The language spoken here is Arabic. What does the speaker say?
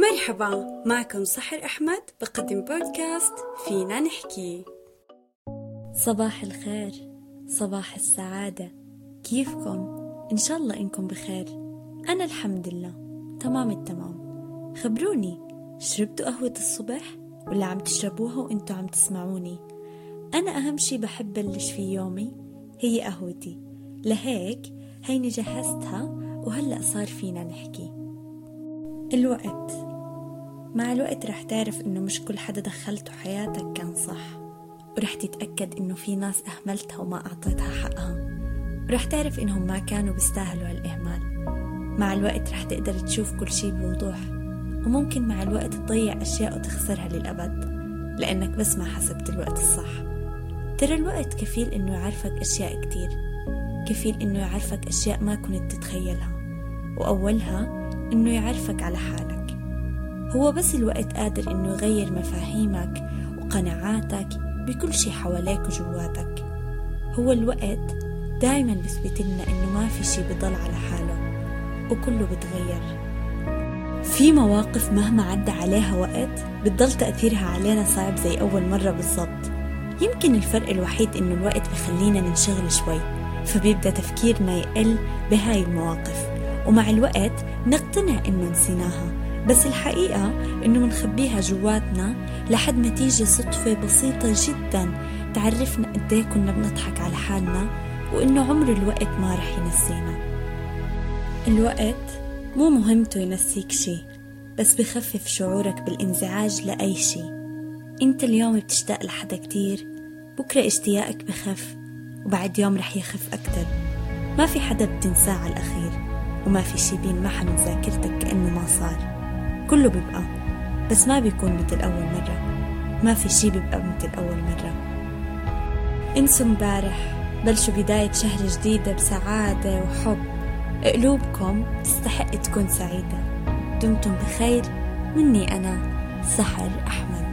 مرحبا معكم سحر أحمد بقدم بودكاست فينا نحكي. صباح الخير صباح السعادة. كيفكم؟ إن شاء الله إنكم بخير. أنا الحمد لله. تمام التمام. خبروني شربتوا قهوة الصبح؟ ولا عم تشربوها وإنتوا عم تسمعوني؟ أنا أهم شي بحب بلش في يومي هي قهوتي. لهيك هيني جهزتها وهلأ صار فينا نحكي. الوقت. مع الوقت رح تعرف إنه مش كل حدا دخلته حياتك كان صح. ورح تتأكد إنه في ناس أهملتها وما أعطيتها حقها. ورح تعرف إنهم ما كانوا بيستاهلوا هالإهمال. مع الوقت رح تقدر تشوف كل شي بوضوح. وممكن مع الوقت تضيع أشياء وتخسرها للأبد لأنك بس ما حسبت الوقت الصح. ترى الوقت كفيل إنه يعرفك أشياء كتير. كفيل إنه يعرفك أشياء ما كنت تتخيلها. وأولها إنه يعرفك على حالك. هو بس الوقت قادر إنه يغير مفاهيمك وقناعاتك بكل شي حواليك وجواتك. هو الوقت دايما بثبت لنا إنه ما في شي بضل على حاله وكله بتغير. في مواقف مهما عدى عليها وقت بتضل تأثيرها علينا صعب زي أول مرة بالضبط. يمكن الفرق الوحيد إنه الوقت بخلينا ننشغل شوي فبيبدأ تفكيرنا يقل بهاي المواقف. ومع الوقت نقتنع إنه نسيناها بس الحقيقة إنه منخبيها جواتنا لحد ما تيجي صدفة بسيطة جدا تعرفنا قديه كنا بنضحك على حالنا وإنه عمر الوقت ما رح ينسينا. الوقت مو مهمته ينسيك شي بس بخفف شعورك بالانزعاج لأي شي. إنت اليوم بتشتاق لحدا كتير بكرة اشتياقك بخف وبعد يوم رح يخف أكتر. ما في حدا بتنساه على الأخير وما في شي بينمحى من ذاكرتك كأنه ما صار. كله بيبقى بس ما بيكون مثل أول مرة. ما في شي بيبقى مثل أول مرة. انسوا امبارح بلشوا بداية شهر جديدة بسعادة وحب. قلوبكم تستحق تكون سعيدة. دمتم بخير مني أنا سحر أحمد.